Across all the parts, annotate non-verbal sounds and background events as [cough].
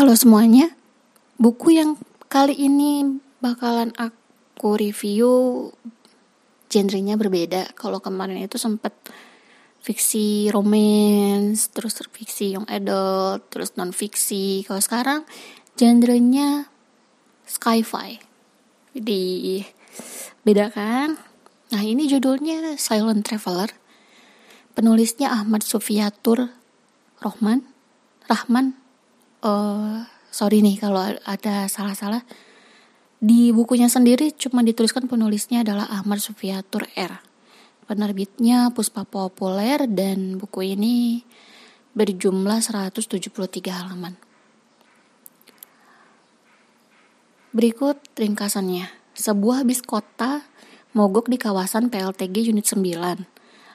Halo semuanya, buku yang kali ini bakalan aku review genrenya berbeda. Kalau kemarin itu sempat fiksi romance, terus fiksi young adult, terus non fiksi. Kalau sekarang genrenya sci-fi. Jadi beda kan? Nah ini judulnya Silent Traveler. Penulisnya Ahmad Sufiatur Rohman. Rahman uh, sorry nih kalau ada salah-salah di bukunya sendiri cuma dituliskan penulisnya adalah Ahmad Sufiatur R. Penerbitnya Puspa Populer dan buku ini berjumlah 173 halaman. Berikut ringkasannya. Sebuah bis kota mogok di kawasan PLTG Unit 9.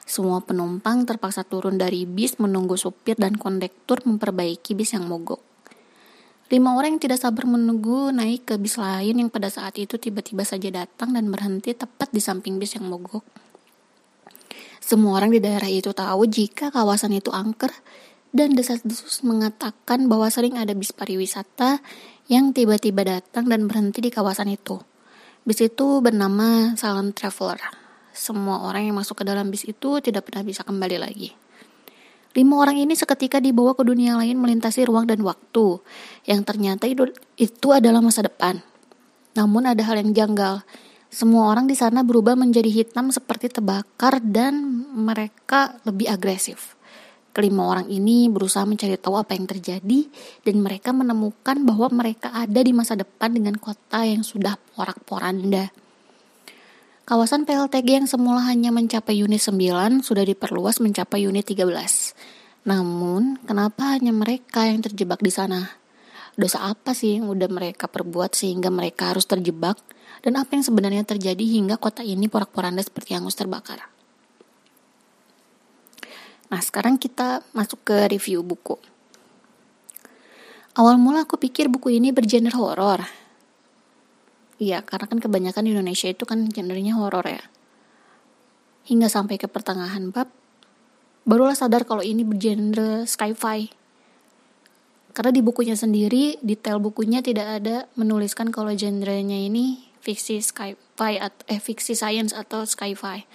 Semua penumpang terpaksa turun dari bis menunggu supir dan kondektur memperbaiki bis yang mogok. Lima orang yang tidak sabar menunggu naik ke bis lain yang pada saat itu tiba-tiba saja datang dan berhenti tepat di samping bis yang mogok. Semua orang di daerah itu tahu jika kawasan itu angker dan desas-desus mengatakan bahwa sering ada bis pariwisata yang tiba-tiba datang dan berhenti di kawasan itu. Bis itu bernama Silent Traveler. Semua orang yang masuk ke dalam bis itu tidak pernah bisa kembali lagi. Lima orang ini seketika dibawa ke dunia lain melintasi ruang dan waktu, yang ternyata itu, itu adalah masa depan. Namun ada hal yang janggal. Semua orang di sana berubah menjadi hitam seperti terbakar dan mereka lebih agresif. Kelima orang ini berusaha mencari tahu apa yang terjadi dan mereka menemukan bahwa mereka ada di masa depan dengan kota yang sudah porak-poranda. Kawasan PLTG yang semula hanya mencapai unit 9 sudah diperluas mencapai unit 13. Namun, kenapa hanya mereka yang terjebak di sana? Dosa apa sih yang udah mereka perbuat sehingga mereka harus terjebak? Dan apa yang sebenarnya terjadi hingga kota ini porak-poranda seperti hangus terbakar? Nah, sekarang kita masuk ke review buku. Awal mula aku pikir buku ini bergenre horor, Iya, karena kan kebanyakan di Indonesia itu kan genrenya horor ya. Hingga sampai ke pertengahan bab, barulah sadar kalau ini bergenre sci-fi. Karena di bukunya sendiri, detail bukunya tidak ada menuliskan kalau genrenya ini fiksi sci-fi atau eh fiksi science atau sci-fi.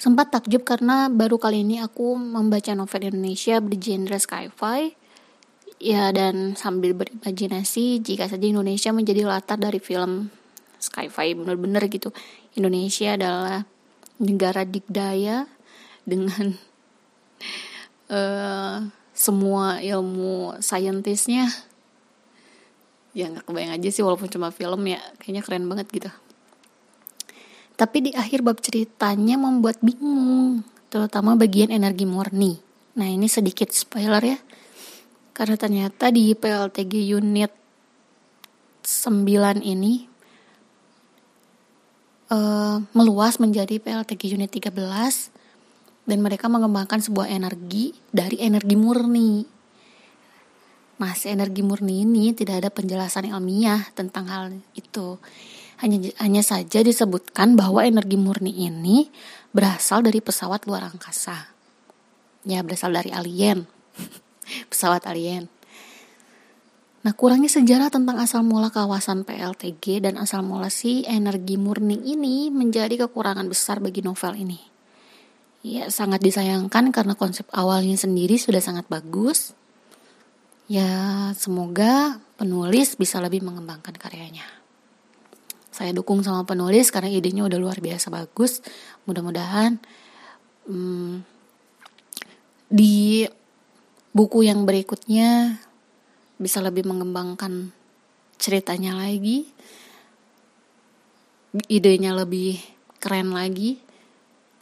Sempat takjub karena baru kali ini aku membaca novel Indonesia bergenre sci-fi Ya dan sambil berimajinasi jika saja Indonesia menjadi latar dari film sci-fi bener-bener gitu. Indonesia adalah negara dikdaya dengan uh, [laughs] semua ilmu saintisnya ya nggak kebayang aja sih walaupun cuma film ya kayaknya keren banget gitu. Tapi di akhir bab ceritanya membuat bingung terutama bagian energi murni. Nah ini sedikit spoiler ya karena ternyata di PLTG unit 9 ini uh, meluas menjadi PLTG unit 13 dan mereka mengembangkan sebuah energi dari energi murni. Mas, energi murni ini tidak ada penjelasan ilmiah tentang hal itu. Hanya hanya saja disebutkan bahwa energi murni ini berasal dari pesawat luar angkasa. Ya, berasal dari alien. [laughs] pesawat alien. Nah, kurangnya sejarah tentang asal mula kawasan PLTG dan asal mula si energi murni ini menjadi kekurangan besar bagi novel ini. Ya, sangat disayangkan karena konsep awalnya sendiri sudah sangat bagus. Ya, semoga penulis bisa lebih mengembangkan karyanya. Saya dukung sama penulis karena idenya udah luar biasa bagus. Mudah-mudahan hmm, di buku yang berikutnya bisa lebih mengembangkan ceritanya lagi, idenya lebih keren lagi.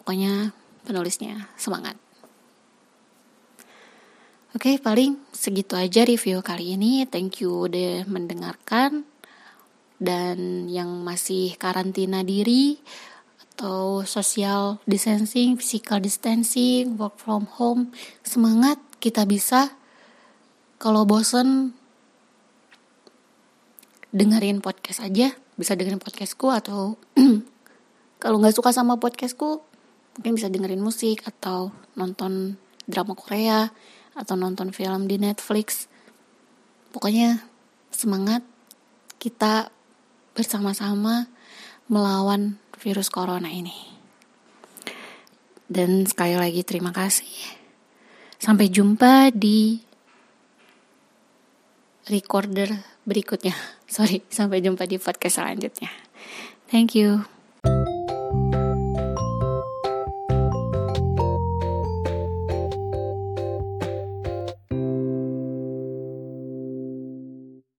Pokoknya penulisnya semangat. Oke, paling segitu aja review kali ini. Thank you udah mendengarkan. Dan yang masih karantina diri atau social distancing, physical distancing, work from home, semangat kita bisa kalau bosen dengerin podcast aja bisa dengerin podcastku atau [clears throat] kalau nggak suka sama podcastku mungkin bisa dengerin musik atau nonton drama Korea atau nonton film di Netflix Pokoknya semangat kita bersama-sama melawan virus corona ini. Dan sekali lagi terima kasih. Sampai jumpa di recorder berikutnya. [laughs] Sorry, sampai jumpa di podcast selanjutnya. Thank you.